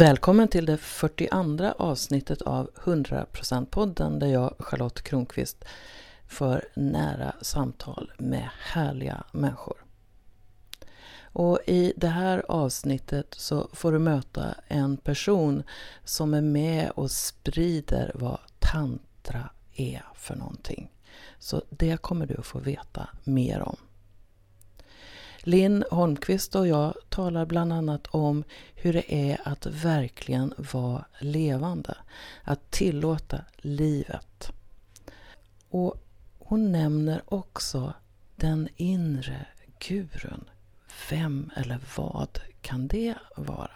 Välkommen till det 42 avsnittet av 100%-podden där jag, Charlotte Kronqvist, för nära samtal med härliga människor. Och i det här avsnittet så får du möta en person som är med och sprider vad tantra är för någonting. Så det kommer du att få veta mer om. Linn Holmqvist och jag talar bland annat om hur det är att verkligen vara levande. Att tillåta livet. Och hon nämner också den inre gurun. Vem eller vad kan det vara?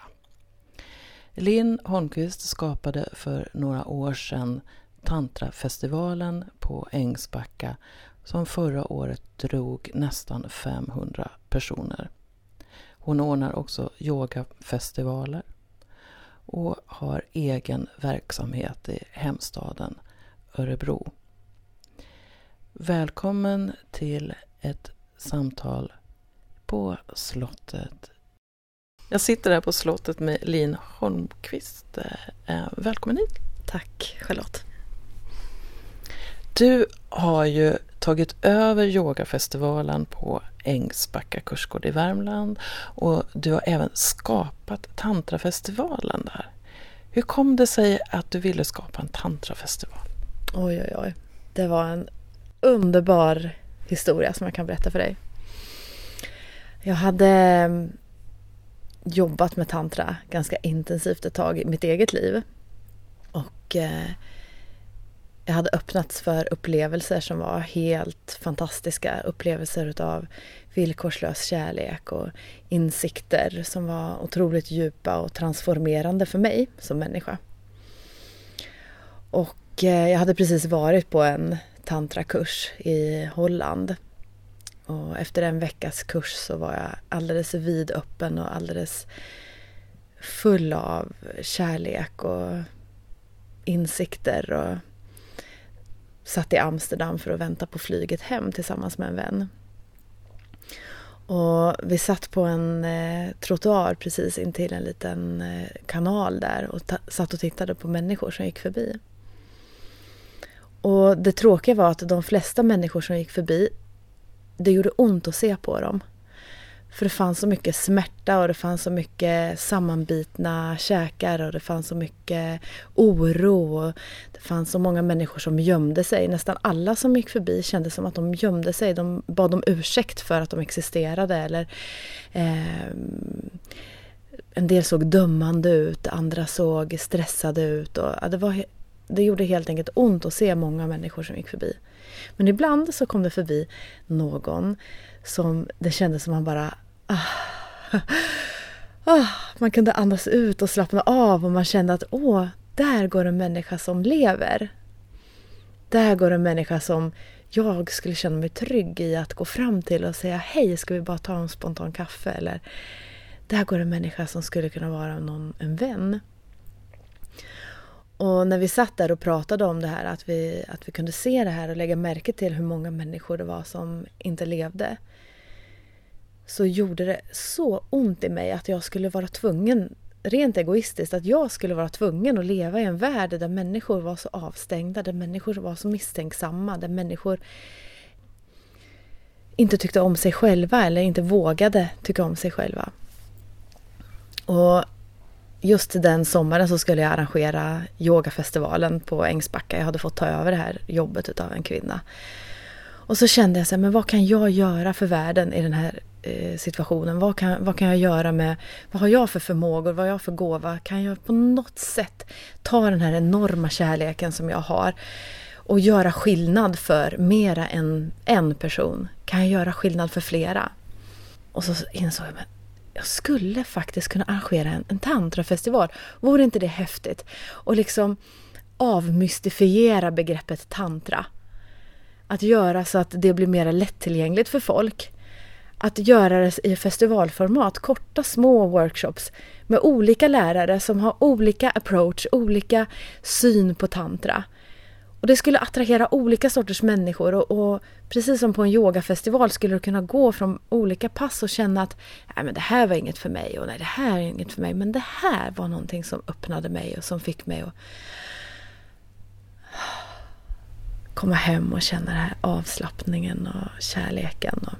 Linn Holmqvist skapade för några år sedan Tantrafestivalen på Ängsbacka som förra året drog nästan 500 personer. Hon ordnar också yogafestivaler och har egen verksamhet i hemstaden Örebro. Välkommen till ett samtal på slottet. Jag sitter här på slottet med Lin Holmqvist. Eh, välkommen hit. Tack Charlotte. Du har ju tagit över yogafestivalen på Ängsbacka kursgård i Värmland och du har även skapat tantrafestivalen där. Hur kom det sig att du ville skapa en tantrafestival? Oj, oj, oj. Det var en underbar historia som jag kan berätta för dig. Jag hade mm, jobbat med tantra ganska intensivt ett tag i mitt eget liv. Och eh, jag hade öppnats för upplevelser som var helt fantastiska. Upplevelser utav villkorslös kärlek och insikter som var otroligt djupa och transformerande för mig som människa. Och eh, jag hade precis varit på en tantrakurs i Holland. Och efter en veckas kurs så var jag alldeles vidöppen och alldeles full av kärlek och insikter och satt i Amsterdam för att vänta på flyget hem tillsammans med en vän. Och vi satt på en eh, trottoar precis intill en liten eh, kanal där och satt och tittade på människor som gick förbi. Och det tråkiga var att de flesta människor som gick förbi, det gjorde ont att se på dem. För det fanns så mycket smärta och det fanns så mycket sammanbitna käkar och det fanns så mycket oro. Det fanns så många människor som gömde sig. Nästan alla som gick förbi kände som att de gömde sig. De bad om ursäkt för att de existerade. Eller, eh, en del såg dömande ut, andra såg stressade ut. Och, ja, det, var, det gjorde helt enkelt ont att se många människor som gick förbi. Men ibland så kom det förbi någon som det kändes som man bara ah, ah, man kunde andas ut och slappna av och man kände att åh, där går en människa som lever. Där går en människa som jag skulle känna mig trygg i att gå fram till och säga hej, ska vi bara ta en spontan kaffe? Eller där går en människa som skulle kunna vara någon, en vän. Och när vi satt där och pratade om det här, att vi, att vi kunde se det här och lägga märke till hur många människor det var som inte levde så gjorde det så ont i mig att jag skulle vara tvungen, rent egoistiskt, att jag skulle vara tvungen att leva i en värld där människor var så avstängda, där människor var så misstänksamma, där människor inte tyckte om sig själva eller inte vågade tycka om sig själva. Och just den sommaren så skulle jag arrangera yogafestivalen på Ängsbacka. Jag hade fått ta över det här jobbet av en kvinna. Och så kände jag så här, men vad kan jag göra för världen i den här Eh, situationen? Vad kan, vad kan jag göra med, vad har jag för förmågor, vad har jag för gåva? Kan jag på något sätt ta den här enorma kärleken som jag har och göra skillnad för mera än en person? Kan jag göra skillnad för flera? Och så insåg jag, men jag skulle faktiskt kunna arrangera en, en tantrafestival. Vore inte det häftigt? Och liksom avmystifiera begreppet tantra att göra så att det blir mer lättillgängligt för folk. Att göra det i festivalformat, korta små workshops med olika lärare som har olika approach, olika syn på tantra. Och det skulle attrahera olika sorters människor och, och, precis som på en yogafestival skulle du kunna gå från olika pass och känna att nej, men det här var inget för mig och nej, det här är inget för mig. Men det här var någonting som öppnade mig och som fick mig att komma hem och känna den här avslappningen och kärleken. Och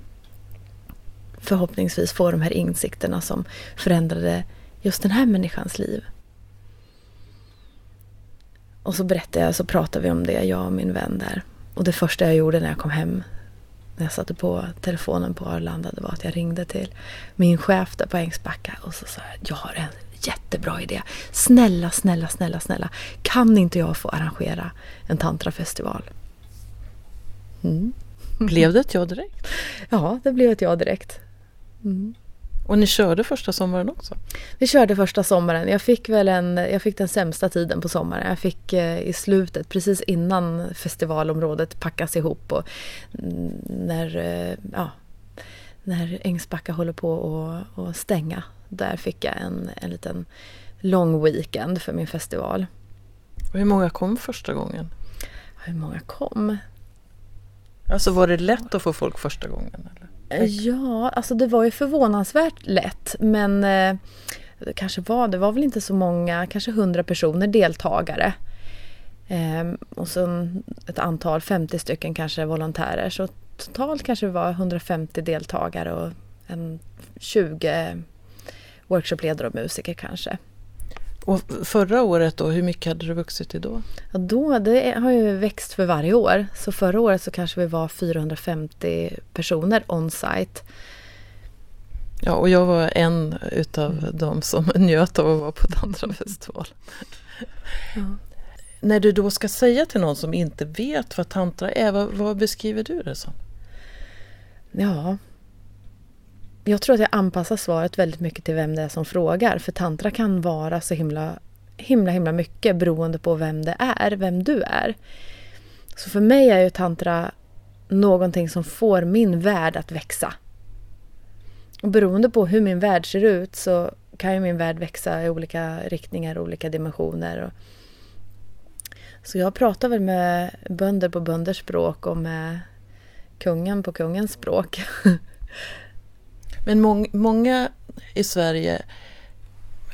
förhoppningsvis få de här insikterna som förändrade just den här människans liv. Och så berättade jag, så pratade vi om det, jag och min vän där. Och det första jag gjorde när jag kom hem, när jag satte på telefonen på Arlanda, det var att jag ringde till min chef där på Ängsbacka och så sa jag, jag har en jättebra idé. Snälla, snälla, snälla, snälla, kan inte jag få arrangera en tantrafestival? Mm. Blev det ett ja direkt? Ja, det blev ett ja direkt. Mm. Och ni körde första sommaren också? Vi körde första sommaren. Jag fick väl en, jag fick den sämsta tiden på sommaren. Jag fick eh, i slutet, precis innan festivalområdet packas ihop och när, eh, ja, när Ängsbacka håller på att stänga. Där fick jag en, en liten lång weekend för min festival. Och hur många kom första gången? Hur många kom? Alltså var det lätt att få folk första gången? Eller? Ja, alltså det var ju förvånansvärt lätt men eh, det kanske var, det var väl inte så många, kanske hundra personer deltagare. Eh, och så ett antal, 50 stycken kanske volontärer. Så totalt kanske det var 150 deltagare och en 20 workshopledare och musiker kanske. Och förra året då, hur mycket hade det vuxit till då? Ja, då, det har ju växt för varje år. Så förra året så kanske vi var 450 personer on-site. Ja, och jag var en utav mm. dem som njöt av att vara på tantrafestival. Ja. När du då ska säga till någon som inte vet vad tantra är, vad, vad beskriver du det som? Ja, jag tror att jag anpassar svaret väldigt mycket till vem det är som frågar. För tantra kan vara så himla, himla, himla mycket beroende på vem det är, vem du är. Så för mig är ju tantra någonting som får min värld att växa. Och beroende på hur min värld ser ut så kan ju min värld växa i olika riktningar och olika dimensioner. Så jag pratar väl med bönder på bönders språk och med kungen på kungens språk. Men mång, många i Sverige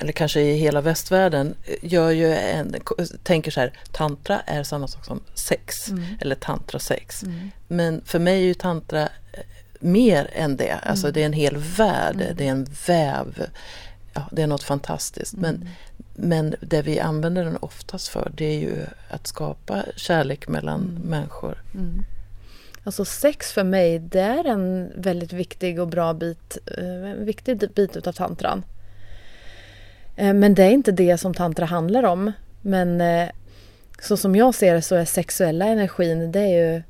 eller kanske i hela västvärlden, gör ju en, tänker så här, tantra är samma sak som sex, mm. eller tantra sex. Mm. Men för mig är ju tantra eh, mer än det, alltså mm. det är en hel värld, mm. det är en väv, ja, det är något fantastiskt. Men, mm. men det vi använder den oftast för det är ju att skapa kärlek mellan mm. människor. Alltså sex för mig, det är en väldigt viktig och bra bit, eh, en viktig bit utav tantran. Eh, men det är inte det som tantra handlar om. Men eh, så som jag ser det så är sexuella energin, det är ju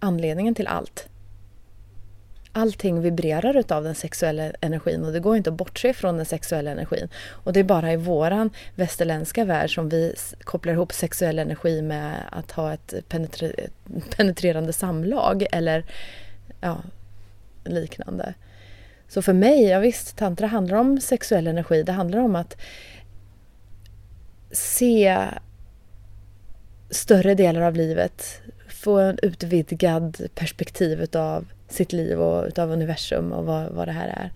anledningen till allt allting vibrerar utav den sexuella energin och det går inte att bortse från den sexuella energin. Och det är bara i våran västerländska värld som vi kopplar ihop sexuell energi med att ha ett penetre penetrerande samlag eller ja, liknande. Så för mig, ja visst, tantra handlar om sexuell energi. Det handlar om att se större delar av livet, få en utvidgad perspektiv utav sitt liv och utav universum och vad, vad det här är.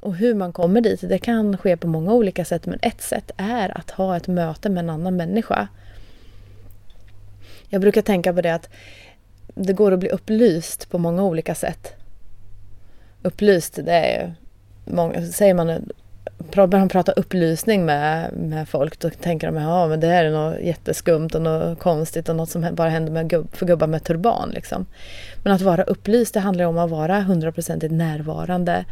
Och hur man kommer dit, det kan ske på många olika sätt men ett sätt är att ha ett möte med en annan människa. Jag brukar tänka på det att det går att bli upplyst på många olika sätt. Upplyst, det är ju... Många, säger man börjar han prata upplysning med, med folk då tänker de att ja, det här är något jätteskumt och något konstigt och något som bara händer med gubb, för gubbar med turban. Liksom. Men att vara upplyst det handlar om att vara hundraprocentigt närvarande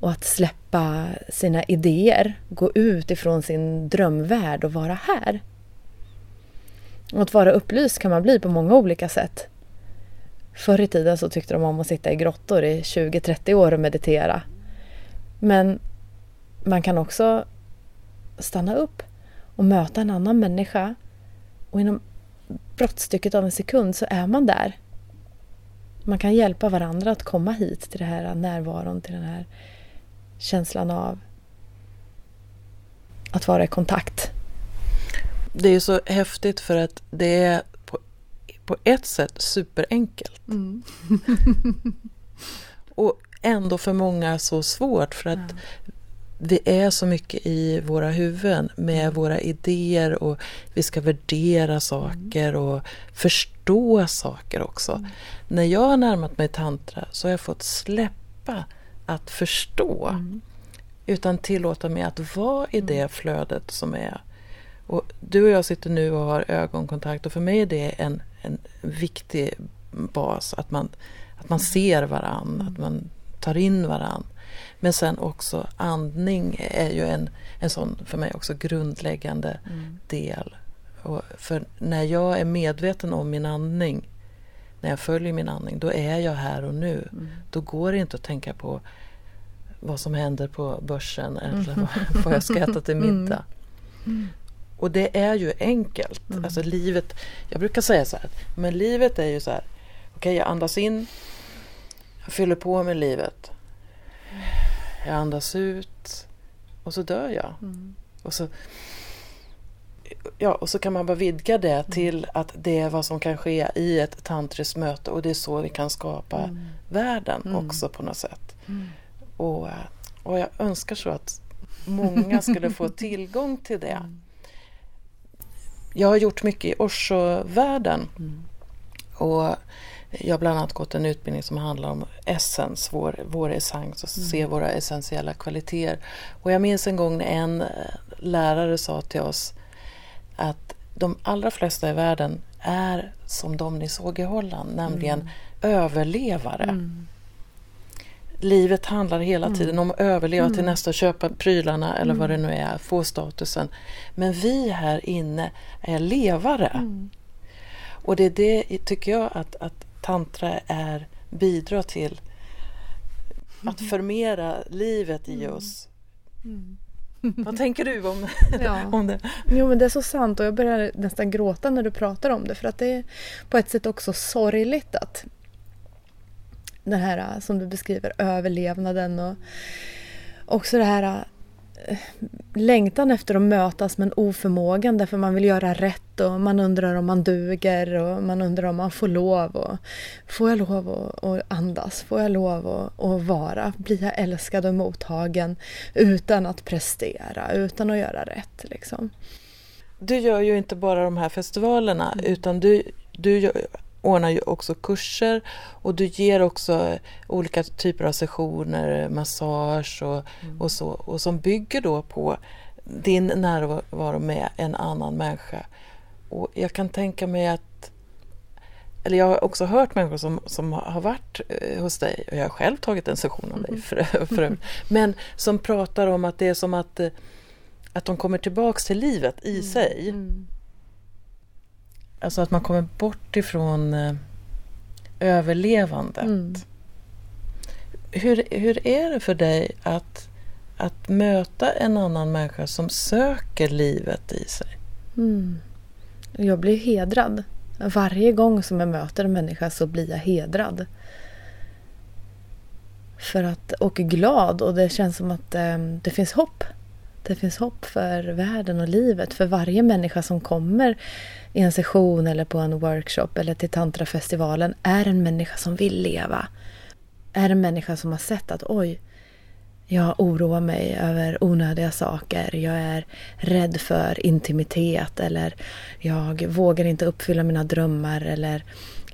och att släppa sina idéer, gå ut ifrån sin drömvärld och vara här. Och att vara upplyst kan man bli på många olika sätt. Förr i tiden så tyckte de om att sitta i grottor i 20-30 år och meditera. Men man kan också stanna upp och möta en annan människa och inom brottstycket av en sekund så är man där. Man kan hjälpa varandra att komma hit till den här närvaron, till den här känslan av att vara i kontakt. Det är så häftigt för att det är på ett sätt superenkelt. Mm. och ändå för många så svårt för att ja. Vi är så mycket i våra huvuden med mm. våra idéer och vi ska värdera saker mm. och förstå saker också. Mm. När jag har närmat mig tantra så har jag fått släppa att förstå. Mm. Utan tillåta mig att vara i det flödet som är. Och du och jag sitter nu och har ögonkontakt och för mig är det en, en viktig bas. Att man, att man ser varann, att man tar in varann. Men sen också andning är ju en, en sån för mig också grundläggande mm. del. Och för när jag är medveten om min andning, när jag följer min andning, då är jag här och nu. Mm. Då går det inte att tänka på vad som händer på börsen eller mm. vad jag ska äta till middag. Mm. Och det är ju enkelt. Mm. Alltså livet, jag brukar säga så här, men livet är ju så här, okej okay, jag andas in, jag fyller på med livet. Jag andas ut och så dör jag. Mm. Och, så, ja, och så kan man bara vidga det mm. till att det är vad som kan ske i ett tantriskt möte och det är så vi kan skapa mm. världen mm. också på något sätt. Mm. Och, och jag önskar så att många skulle få tillgång till det. Jag har gjort mycket i Osho-världen. Och jag har bland annat gått en utbildning som handlar om essens, vår, vår essens och mm. se våra essentiella kvaliteter. Och jag minns en gång när en eh, lärare sa till oss att de allra flesta i världen är som de ni såg i Holland, nämligen mm. överlevare. Mm. Livet handlar hela mm. tiden om att överleva till mm. nästa, köpa prylarna eller vad det mm. nu är, få statusen. Men vi här inne är levare. Och det är det, tycker jag, att, att tantra är bidra till att mm. förmera livet i mm. oss. Mm. Vad tänker du om, ja. om det? Jo men det är så sant och jag börjar nästan gråta när du pratar om det för att det är på ett sätt också sorgligt att den här som du beskriver överlevnaden och också det här längtan efter att mötas men oförmågan därför man vill göra rätt och man undrar om man duger och man undrar om man får lov. Och, får jag lov att andas? Får jag lov att vara? Blir jag älskad och mottagen utan att prestera, utan att göra rätt? Liksom. Du gör ju inte bara de här festivalerna mm. utan du, du gör, ordnar ju också kurser och du ger också olika typer av sessioner, massage och, mm. och så och som bygger då på din närvaro med en annan människa. Och jag kan tänka mig att eller jag har också hört människor som, som har varit eh, hos dig och jag har själv tagit en session av dig mm. för, för, men som pratar om att det är som att, eh, att de kommer tillbaks till livet i mm. sig. Mm. Alltså att man kommer bort ifrån eh, överlevandet. Mm. Hur, hur är det för dig att, att möta en annan människa som söker livet i sig? Mm. Jag blir hedrad. Varje gång som jag möter en människa så blir jag hedrad. För att, och glad och det känns som att eh, det finns hopp. Det finns hopp för världen och livet för varje människa som kommer i en session eller på en workshop eller till tantrafestivalen är en människa som vill leva. Är en människa som har sett att oj, jag oroar mig över onödiga saker. Jag är rädd för intimitet eller jag vågar inte uppfylla mina drömmar eller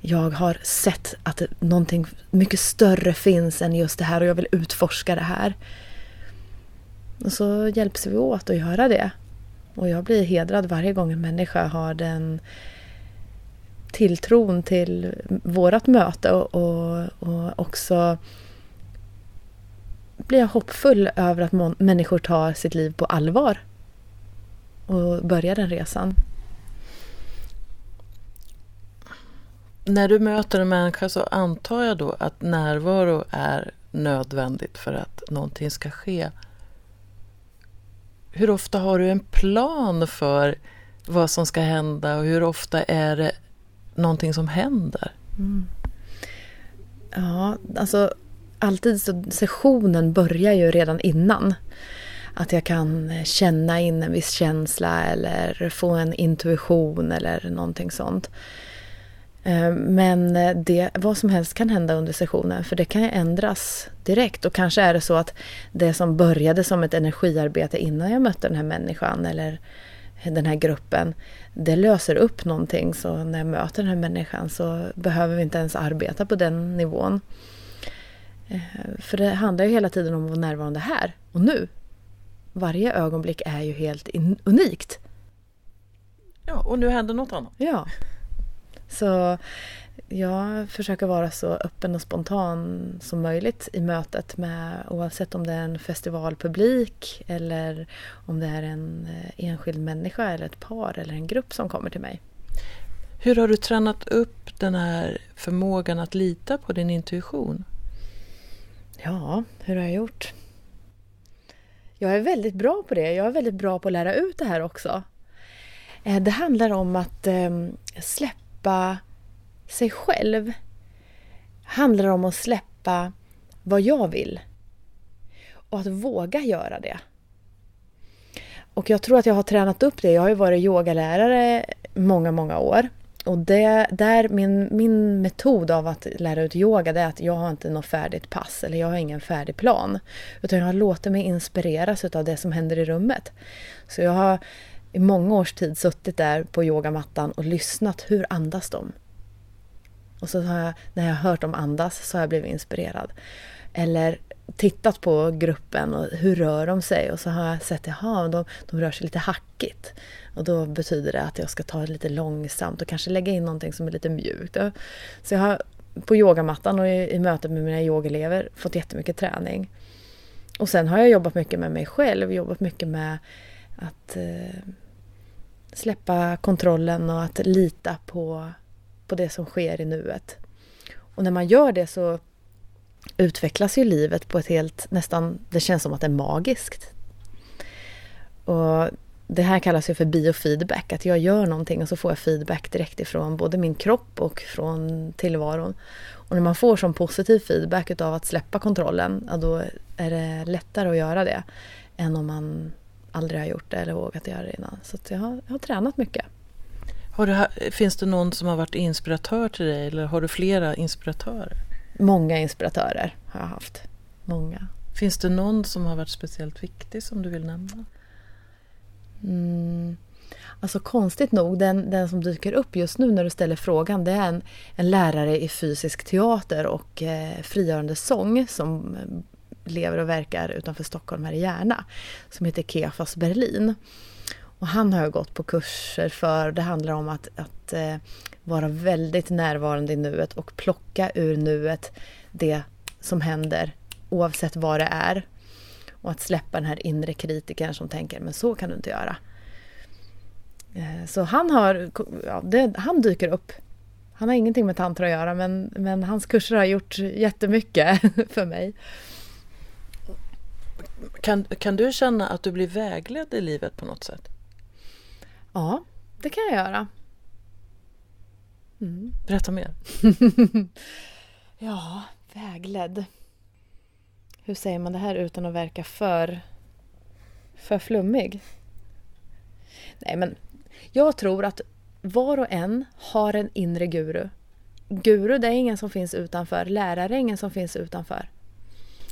jag har sett att någonting mycket större finns än just det här och jag vill utforska det här. Och så hjälps vi åt att göra det. Och jag blir hedrad varje gång en människa har den tilltron till vårt möte och, och, och också blir jag hoppfull över att människor tar sitt liv på allvar och börjar den resan. När du möter en människa så antar jag då att närvaro är nödvändigt för att någonting ska ske hur ofta har du en plan för vad som ska hända och hur ofta är det någonting som händer? Mm. Ja, alltså alltid så sessionen börjar ju redan innan. Att jag kan eh, känna in en viss känsla eller få en intuition eller någonting sånt. Eh, men det, vad som helst kan hända under sessionen för det kan ändras direkt. Och kanske är det så att det som började som ett energiarbete innan jag mötte den här människan eller den här gruppen, det löser upp någonting. Så när jag möter den här människan så behöver vi inte ens arbeta på den nivån. Eh, för det handlar ju hela tiden om att vara närvarande här och nu. Varje ögonblick är ju helt unikt. Ja, och nu händer något annat. Ja. Så jag försöker vara så öppen och spontan som möjligt i mötet med oavsett om det är en festivalpublik eller om det är en eh, enskild människa eller ett par eller en grupp som kommer till mig. Hur har du tränat upp den här förmågan att lita på din intuition? Ja, hur har jag gjort? Jag är väldigt bra på det. Jag är väldigt bra på att lära ut det här också. Eh, det handlar om att ehm, släppa sig själv. handlar om att släppa vad jag vill. Och att våga göra det. Och jag tror att jag har tränat upp det. Jag har ju varit yogalärare många, många år. Och det, där min, min metod av att lära ut yoga det är att jag har inte något färdigt pass eller jag har ingen färdig plan. Utan jag har låtit mig inspireras av det som händer i rummet. Så jag har i många års tid suttit där på yogamattan och lyssnat. Hur andas de? Och så har jag, när jag har hört dem andas så har jag blivit inspirerad. Eller tittat på gruppen och hur rör de sig? Och så har jag sett att de, de rör sig lite hackigt. Och då betyder det att jag ska ta det lite långsamt och kanske lägga in någonting som är lite mjukt. Så jag har på yogamattan och i, i mötet med mina yogelever fått jättemycket träning. Och sen har jag jobbat mycket med mig själv, jobbat mycket med att eh, släppa kontrollen och att lita på, på det som sker i nuet. Och när man gör det så utvecklas ju livet på ett helt, nästan, det känns som att det är magiskt. Och det här kallas ju för biofeedback, att jag gör någonting och så får jag feedback direkt ifrån både min kropp och från tillvaron. Och när man får sån positiv feedback utav att släppa kontrollen, ja, då är det lättare att göra det än om man aldrig har gjort det eller vågat göra det innan. Så jag har, jag har tränat mycket. Har du, finns det någon som har varit inspiratör till dig eller har du flera inspiratörer? Många inspiratörer har jag haft. Många. Finns det någon som har varit speciellt viktig som du vill nämna? Mm. Alltså konstigt nog, den, den som dyker upp just nu när du ställer frågan det är en, en lärare i fysisk teater och eh, frigörande sång som lever och verkar utanför Stockholm här i Järna. Som heter Kefas Berlin. Och han har jag gått på kurser för. Det handlar om att, att eh, vara väldigt närvarande i nuet och plocka ur nuet det som händer oavsett vad det är. Och att släppa den här inre kritikern som tänker men så kan du inte göra. Eh, så han, har, ja, det, han dyker upp. Han har ingenting med tantra att göra men, men hans kurser har gjort jättemycket för mig. Kan, kan du känna att du blir vägledd i livet på något sätt? Ja, det kan jag göra. Mm. Berätta mer. ja, vägledd. Hur säger man det här utan att verka för, för flummig? Nej, men jag tror att var och en har en inre guru. Guru, det är ingen som finns utanför. Lärare är ingen som finns utanför.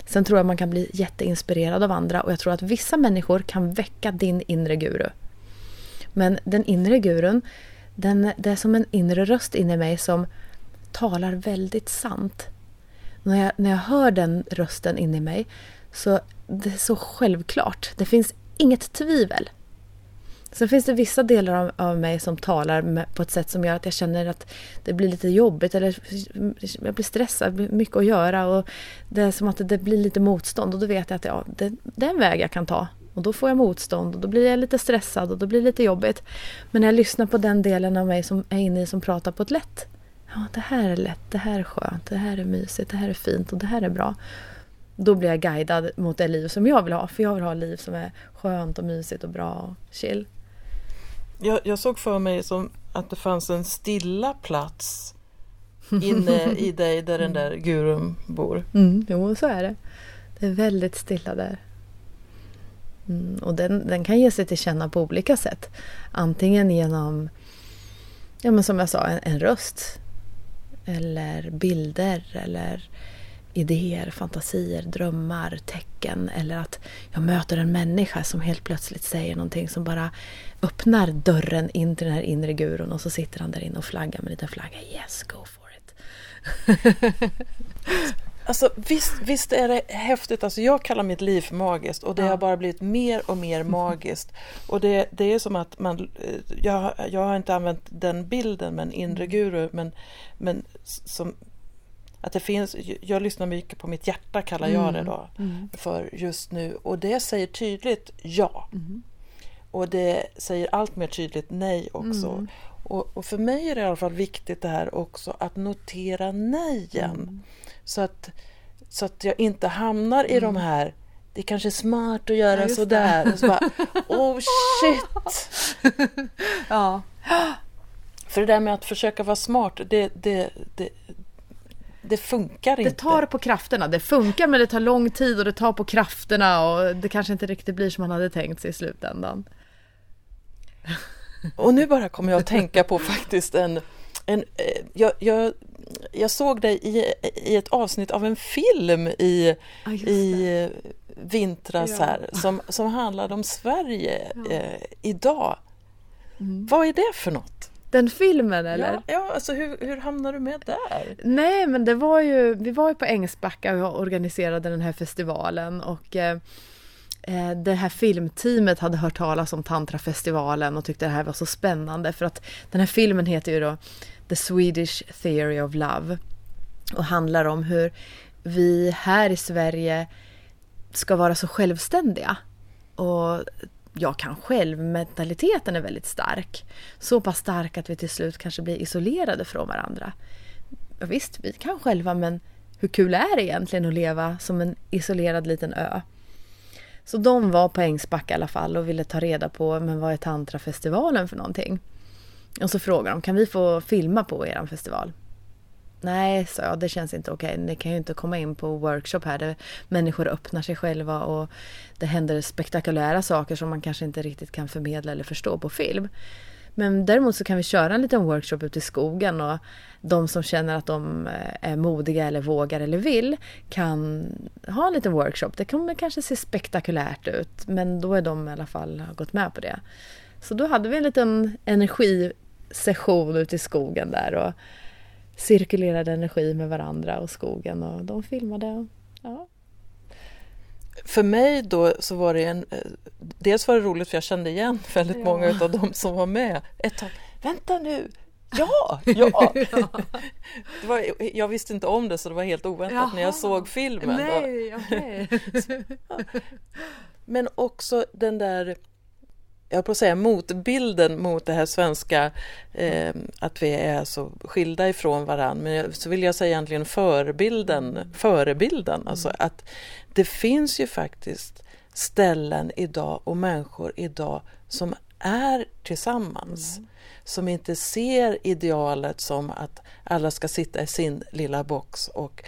Sen tror jag man kan bli jätteinspirerad av andra och jag tror att vissa människor kan väcka din inre guru. Men den inre gurun, den, det är som en inre röst inne i mig som talar väldigt sant. När jag, när jag hör den rösten inne i mig så det är så självklart. Det finns inget tvivel. Sen finns det vissa delar av, av mig som talar med, på ett sätt som gör att jag känner att det blir lite jobbigt eller jag blir stressad, mycket att göra och det är som att det blir lite motstånd och då vet jag att ja, det, det är en väg jag kan ta. Och då får jag motstånd och då blir jag lite stressad och då blir det lite jobbigt. Men när jag lyssnar på den delen av mig som är inne i som pratar på ett lätt. Ja, det här är lätt, det här är skönt, det här är mysigt, det här är fint och det här är bra. Då blir jag guidad mot det liv som jag vill ha. För jag vill ha ett liv som är skönt och mysigt och bra och chill. Jag, jag såg för mig som att det fanns en stilla plats inne i dig där den där gurun bor. Mm, jo, så är det. Det är väldigt stilla där. Mm, och den, den kan ge sig till känna på olika sätt. Antingen genom, ja men som jag sa, en, en röst. eller bilder eller idéer, fantasier, drömmar, tecken eller att jag möter en människa som helt plötsligt säger någonting som bara öppnar dörren in till den här inre gurun och så sitter han där inne och flaggar med en liten flagga. Yes, go for it. Alltså visst, visst är det häftigt. Alltså, jag kallar mitt liv för magiskt och det ja. har bara blivit mer och mer magiskt. Och det, det är som att man, eh, jag, jag har inte använt den bilden med en inre mm. guru men, men som, att det finns, jag lyssnar mycket på mitt hjärta kallar jag det mm. då mm. för just nu och det säger tydligt ja. Mm. Och det säger allt mer tydligt nej också. Och, och, för mig är det i alla fall viktigt det här också att notera nejen. Så, att, så att jag inte hamnar i de här det kanske är smart att göra ja, sådär. Det. Och så bara, oh shit! ja. För det där med att försöka vara smart, det, det, det, det funkar inte. Det tar på krafterna. Det funkar men det tar lång tid och det tar på krafterna och det kanske inte riktigt blir som man hade tänkt sig i slutändan. Och nu bara kommer jag att tänka på faktiskt en... en eh, jag, jag, jag såg dig i, i ett avsnitt av en film i, ja, i vintras ja. här som, som handlade om Sverige ja. eh, idag. Mm. Vad är det för något? Den filmen eller? Ja, ja alltså hur, hur hamnade du med där? Nej men det var ju, vi var ju på Ängsbacka och organiserade den här festivalen och eh, eh, det här filmteamet hade hört talas om Tantrafestivalen och tyckte det här var så spännande för att den här filmen heter ju då The Swedish Theory of Love och handlar om hur vi här i Sverige ska vara så självständiga och jag kan själv, mentaliteten är väldigt stark. Så pass stark att vi till slut kanske blir isolerade från varandra. Ja, visst, vi kan själva men hur kul är det egentligen att leva som en isolerad liten ö? Så de var på Ängsbacka i alla fall och ville ta reda på men vad är tantrafestivalen för någonting? Och så frågade de, kan vi få filma på er festival? Nej, sa jag, det känns inte okej. Ni kan ju inte komma in på workshop här där människor öppnar sig själva och det händer spektakulära saker som man kanske inte riktigt kan förmedla eller förstå på film. Men däremot så kan vi köra en liten workshop ute i skogen och de som känner att de eh, är modiga eller vågar eller vill kan ha en liten workshop. Det kommer kanske se spektakulärt ut men då är de i alla fall gått med på det. Så då hade vi en liten energisession ute i skogen där och cirkulerade energi med varandra och skogen och de filmade. Ja. För mig då så var det en... Eh, dels var det roligt för jag kände igen väldigt ja. många av de som var med. Ett tag, vänta nu, Ja, ja! Det var, jag visste inte om det så det var helt oväntat Jaha. när jag såg filmen. Nej, okay. Men också den där jag på att säga motbilden mot det här svenska eh, att vi är så skilda ifrån varandra. Men så vill jag säga egentligen förebilden, förebilden. Mm. Alltså att det finns ju faktiskt ställen idag och människor idag som är tillsammans. Mm. Som inte ser idealet som att alla ska sitta i sin lilla box och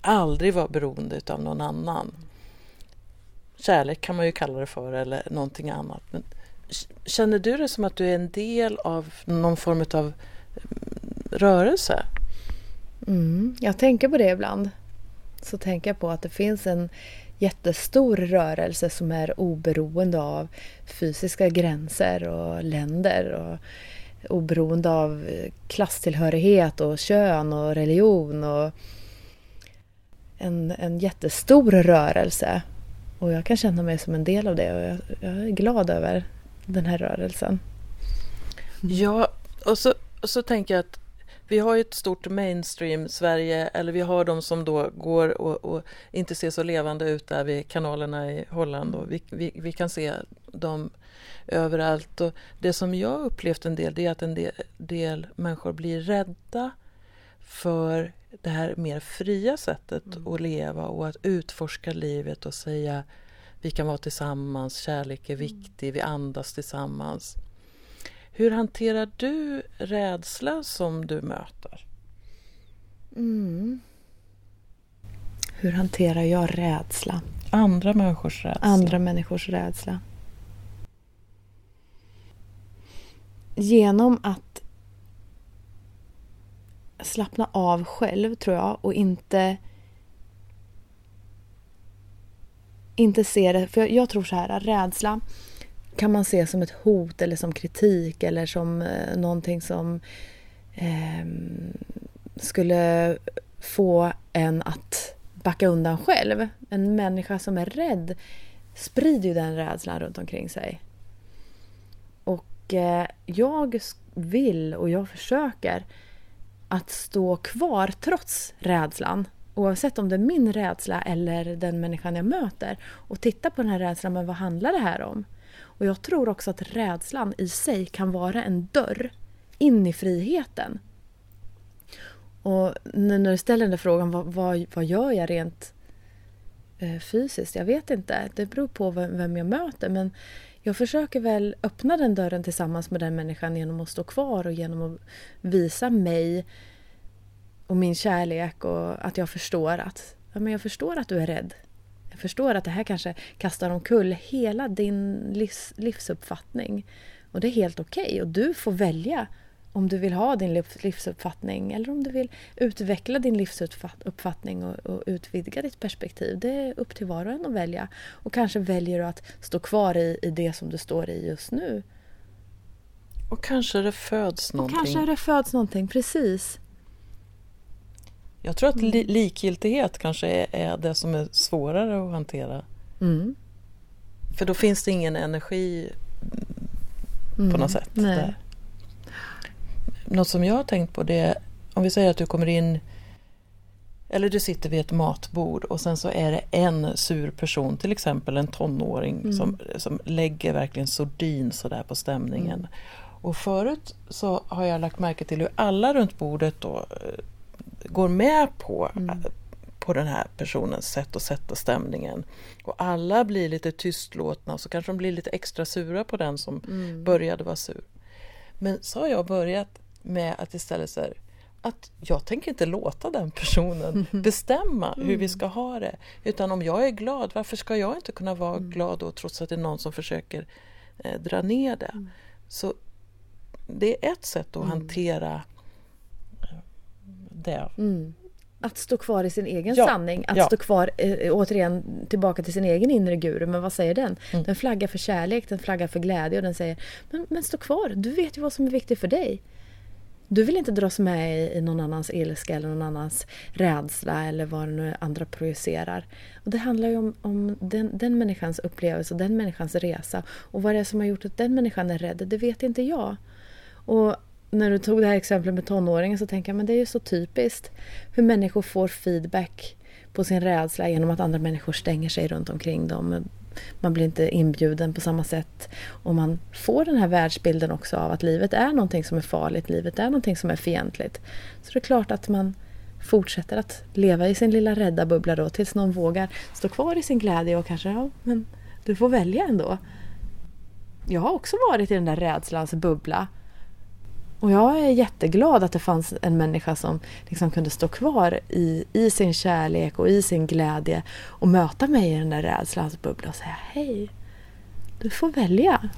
aldrig vara beroende av någon annan. Kärlek kan man ju kalla det för eller någonting annat. Men Känner du det som att du är en del av någon form av mm, rörelse? Mm, jag tänker på det ibland. Så tänker jag på att det finns en jättestor rörelse som är oberoende av fysiska gränser och länder och oberoende av eh, klasstillhörighet och kön och religion och en, en jättestor rörelse. Och jag kan känna mig som en del av det och jag, jag är glad över den här rörelsen. Ja, och så, och så tänker jag att vi har ett stort mainstream Sverige, eller vi har de som då går och, och inte ser så levande ut där vid kanalerna i Holland och vi, vi, vi, kan se dem överallt. Och det som jag upplevt en del, det är att en del, del människor blir rädda för det här mer fria sättet mm. att leva och att utforska livet och säga vi kan vara tillsammans, kärlek är mm. viktig, vi andas tillsammans. Hur hanterar du rädsla som du möter? Mm. Hur hanterar jag rädsla? Andra människors rädsla. Andra människors rädsla. Genom att slappna av själv tror jag och inte inte se det, för jag, jag tror så här, rädsla kan man se som ett hot eller som kritik eller som eh, någonting som eh, skulle få en att backa undan själv. En människa som är rädd sprider ju den rädslan runt omkring sig. Och eh, jag vill och jag försöker att stå kvar trots rädslan. Oavsett om det är min rädsla eller den människan jag möter. Och titta på den här rädslan, men vad handlar det här om? Och jag tror också att rädslan i sig kan vara en dörr in i friheten. Och när du ställer den där frågan, vad, vad, vad gör jag rent eh, fysiskt? Jag vet inte. Det beror på vem jag möter. Men jag försöker väl öppna den dörren tillsammans med den människan genom att stå kvar och genom att visa mig och min kärlek och att jag förstår att ja, men jag förstår att du är rädd. Jag förstår att det här kanske kastar omkull hela din livs, livsuppfattning. Och det är helt okej okay. och du får välja om du vill ha din livsuppfattning eller om du vill utveckla din livsuppfattning och, och, utvidga ditt perspektiv. Det är upp till var och en att välja. Och kanske väljer du att stå kvar i, i det som du står i just nu. Och kanske det föds någonting. Och kanske det föds någonting, precis. Jag tror att li mm. likgiltighet kanske är, är, det som är svårare att hantera. Mm. För då finns det ingen energi mm. på något sätt. Där. Något som jag har tänkt på det är om vi säger att du kommer in eller du sitter vid ett matbord och sen så är det en sur person, till exempel en tonåring mm. som, som lägger verkligen sordin sådär på stämningen. Mm. Och förut så har jag lagt märke till hur alla runt bordet då eh, går med på, mm. på den här personens sätt att sätta stämningen. Och alla blir lite tystlåtna och så kanske de blir lite extra sura på den som mm. började vara sur. Men så har jag börjat med att istället så att jag tänker inte låta den personen bestämma hur vi mm. ska ha det. Utan om jag är glad, varför ska jag inte kunna vara mm. glad då trots att det är någon som försöker eh, dra ner det? Mm. Så det är ett sätt att mm. hantera det. Mm. Att stå kvar i sin egen ja, sanning, att ja. stå kvar, eh, återigen tillbaka till sin egen inre guru. Men vad säger den? Mm. Den flaggar för kärlek, den flaggar för glädje och den säger men, men stå kvar, du vet ju vad som är viktigt för dig. Du vill inte dras med i någon annans ilska eller någon annans rädsla eller vad det nu andra projicerar. Och det handlar ju om, om den, den människans upplevelse och den människans resa. Och vad det är som har gjort att den människan är rädd, det vet inte jag. Och när du tog det här exemplet med tonåringen så tänker jag men det är ju så typiskt hur människor får feedback på sin rädsla genom att andra människor stänger sig runt omkring dem. Man blir inte inbjuden på samma sätt. Och man får den här världsbilden också av att livet är någonting som är farligt, livet är någonting som är fientligt. Så det är klart att man fortsätter att leva i sin lilla rädda bubbla då tills någon vågar stå kvar i sin glädje och kanske, ja men du får välja ändå. Jag har också varit i den där rädslans bubbla och jag är jätteglad att det fanns en människa som liksom kunde stå kvar i, i sin kärlek och i sin glädje och möta mig i den där rädslans bubbla och säga hej, du får välja.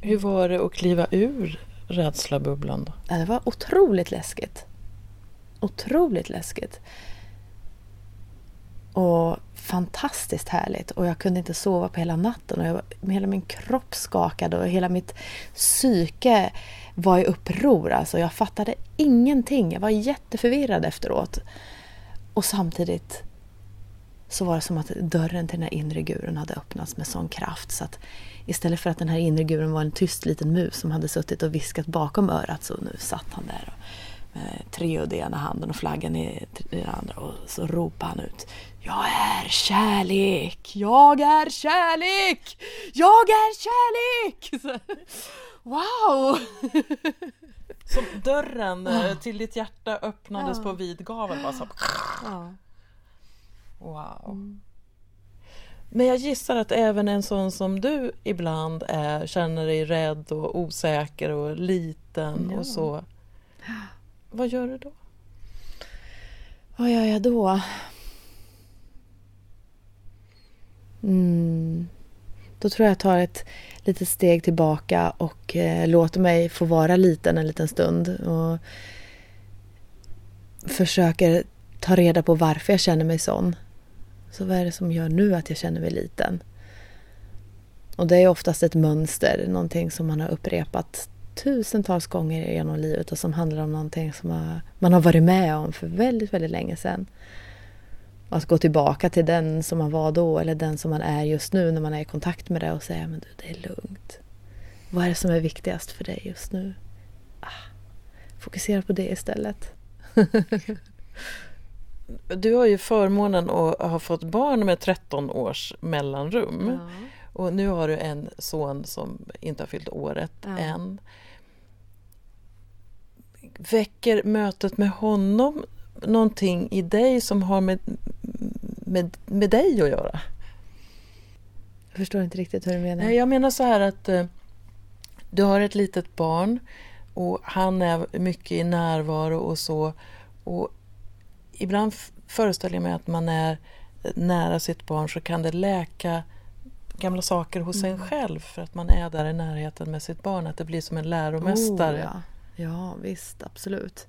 Hur var det att kliva ur rädslabubblan då? Ja, det var otroligt läskigt. Otroligt läskigt. Och fantastiskt härligt och jag kunde inte sova på hela natten och jag, hela min kropp skakade och hela mitt psyke var i uppror. Alltså jag fattade ingenting. Jag var jätteförvirrad efteråt. Och samtidigt så var det som att dörren till den här inre guren hade öppnats med sån kraft så att istället för att den här inre guren var en tyst liten mus som hade suttit och viskat bakom örat så nu satt han där med treud i ena handen och flaggan i den andra och så ropade han ut jag är kärlek, jag är kärlek, jag är kärlek! Wow! Som dörren ja. till ditt hjärta öppnades ja. på vid gavel. Bara så. Ja. Wow. Mm. Men jag gissar att även en sån som du ibland är, känner dig rädd och osäker och liten och så. Vad gör du då? Vad gör jag då? Mm. Då tror jag jag tar ett litet steg tillbaka och eh, låter mig få vara liten en liten stund. Och försöker ta reda på varför jag känner mig sån. Så vad är det som gör nu att jag känner mig liten? Och det är oftast ett mönster, någonting som man har upprepat tusentals gånger genom livet och som handlar om någonting som man har varit med om för väldigt, väldigt länge sedan. Att gå tillbaka till den som man var då eller den som man är just nu när man är i kontakt med det och säga men du, det är lugnt. Vad är det som är viktigast för dig just nu? Ah, fokusera på det istället. du har ju förmånen att ha fått barn med 13 års mellanrum. Ja. Och nu har du en son som inte har fyllt året ja. än. Väcker mötet med honom någonting i dig som har med, med, med dig att göra? Jag förstår inte riktigt hur du menar. Jag menar så här att eh, du har ett litet barn och han är mycket i närvaro och så. Och ibland föreställer jag mig att man är nära sitt barn så kan det läka gamla saker hos mm. en själv för att man är där i närheten med sitt barn. Att det blir som en läromästare. Oh, ja ja, visst, absolut.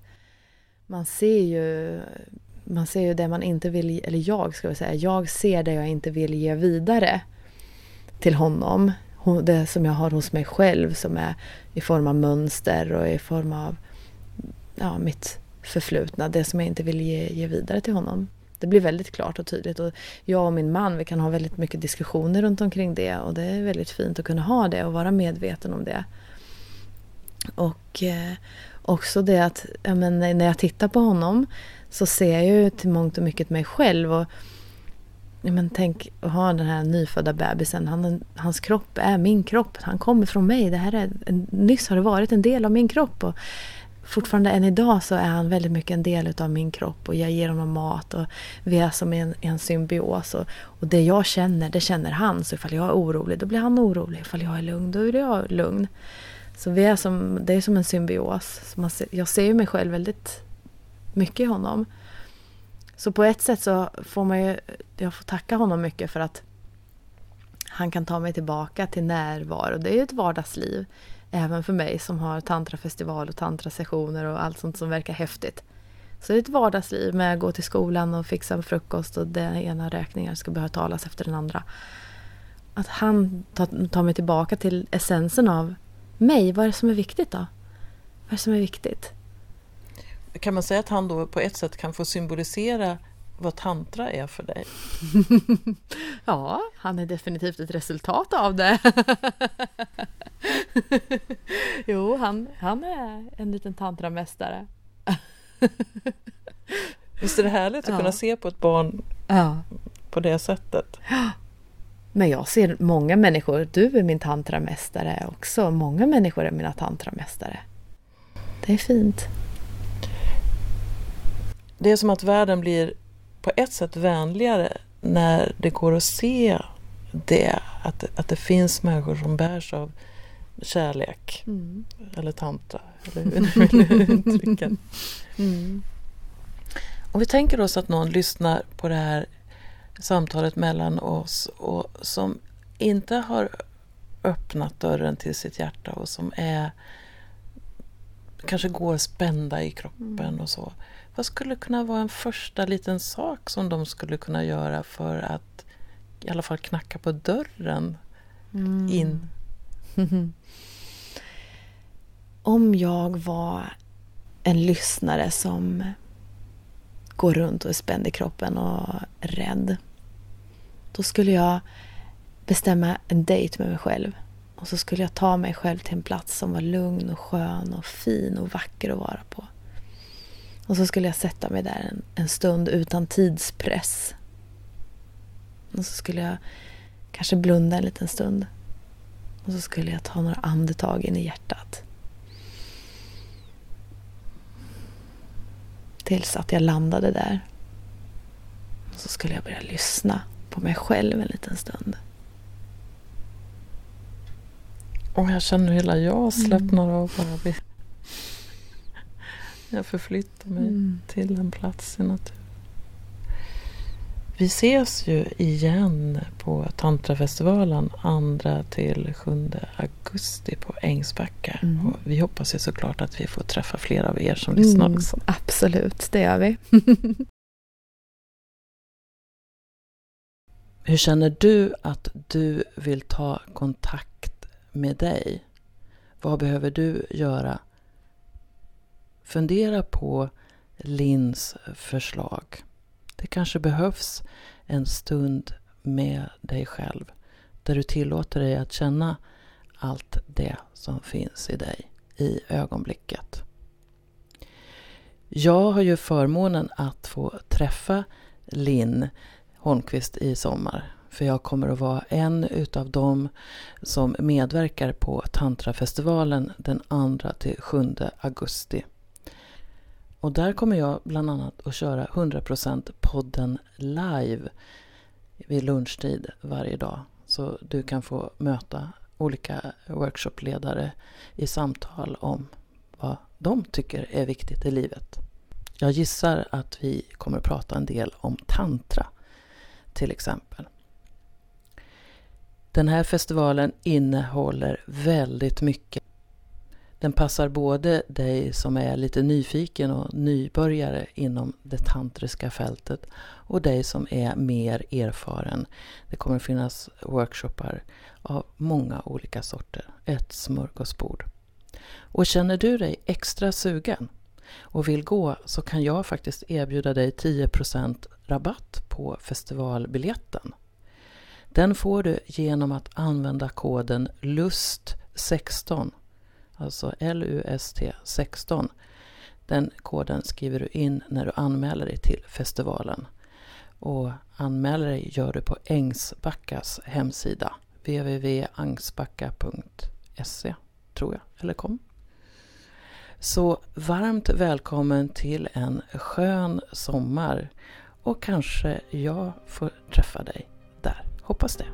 Man ser ju man ser ju det man inte vill, eller jag ska jag säga, jag ser det jag inte vill ge vidare till honom. Det som jag har hos mig själv som är i form av mönster och i form av ja, mitt förflutna, det som jag inte vill ge, ge vidare till honom. Det blir väldigt klart och tydligt. Och jag och min man vi kan ha väldigt mycket diskussioner runt omkring det och det är väldigt fint att kunna ha det och vara medveten om det. Och eh, också det att ja, men när jag tittar på honom så ser jag ju till mångt och mycket mig själv. Och, ja, men tänk att ha den här nyfödda bebisen. Han, hans kropp är min kropp. Han kommer från mig. Det här är, nyss har det varit en del av min kropp. Och fortfarande än idag så är han väldigt mycket en del av min kropp och jag ger honom mat och vi är som en, en symbios. Och, och det jag känner, det känner han. Så ifall jag är orolig, då blir han orolig. Ifall jag är lugn, då blir jag lugn. Så vi är som, det är som en symbios. Så man ser, jag ser ju mig själv väldigt mycket i honom. Så på ett sätt så får man ju, jag får tacka honom mycket för att han kan ta mig tillbaka till närvaro. Det är ju ett vardagsliv. Även för mig som har tantrafestival och tantrasessioner och allt sånt som verkar häftigt. Så det är ett vardagsliv med att gå till skolan och fixa frukost och den ena räkningen ska behöva talas efter den andra. Att han tar mig tillbaka till essensen av mig. Vad är det som är viktigt då? Vad är det som är viktigt? Kan man säga att han då på ett sätt kan få symbolisera vad tantra är för dig? ja, han är definitivt ett resultat av det. jo, han, han är en liten tantramästare. Visst är det härligt att ja. kunna se på ett barn ja. på det sättet? Men jag ser många människor, du är min tantramästare också, många människor är mina tantramästare. Det är fint. Det är som att världen blir på ett sätt vänligare när det går att se det, att, att det finns människor som bärs av kärlek mm. eller tantra, eller hur du vill uttrycka mm. Om vi tänker oss att någon lyssnar på det här samtalet mellan oss och som inte har öppnat dörren till sitt hjärta och som är kanske går spända i kroppen mm. och så. Vad skulle kunna vara en första liten sak som de skulle kunna göra för att i alla fall knacka på dörren mm. in? Om jag var en lyssnare som går runt och är spänd i kroppen och rädd. Då skulle jag bestämma en dejt med mig själv. Och så skulle jag ta mig själv till en plats som var lugn och skön och fin och vacker att vara på. Och så skulle jag sätta mig där en, en stund utan tidspress. Och så skulle jag kanske blunda en liten stund. Och så skulle jag ta några andetag in i hjärtat. Tills att jag landade där. Och så skulle jag börja lyssna på mig själv en liten stund. Och jag känner hur hela jag slappnar mm. av bara jag förflyttar mig mm. till en plats i naturen. Vi ses ju igen på Tantrafestivalen 2 till 7 augusti på Ängsbacka. Mm. Och vi hoppas ju såklart att vi får träffa fler av er som lyssnar Mm, också. absolut, det gör vi. Hur känner du att du vill ta kontakt med dig? Vad behöver du göra? Fundera på Lins förslag. Det kanske behövs en stund med dig själv där du tillåter dig att känna allt det som finns i dig i ögonblicket. Jag har ju förmånen att få träffa Linn Holmqvist i sommar. För jag kommer att vara en utav dem som medverkar på Tantrafestivalen den 2 till 7 augusti. Och där kommer jag bland annat att köra 100% podden live vid lunchtid varje dag. Så du kan få möta olika workshopledare i samtal om vad de tycker är viktigt i livet. Jag gissar att vi kommer att prata en del om tantra till exempel. Den här festivalen innehåller väldigt mycket. Den passar både dig som är lite nyfiken och nybörjare inom det tantriska fältet och dig som är mer erfaren. Det kommer finnas workshoppar av många olika sorter. Ett smörgåsbord. Och känner du dig extra sugen och vill gå så kan jag faktiskt erbjuda dig 10% rabatt på festivalbiljetten. Den får du genom att använda koden LUST16, alltså LUST 16. Den koden skriver du in när du anmäler dig till festivalen. Och anmäler dig gör du på Ängsbackas hemsida www.angsbacka.se tror jag, eller kom. Så varmt välkommen till en skön sommar och kanske jag får träffa dig där. Hoppas det.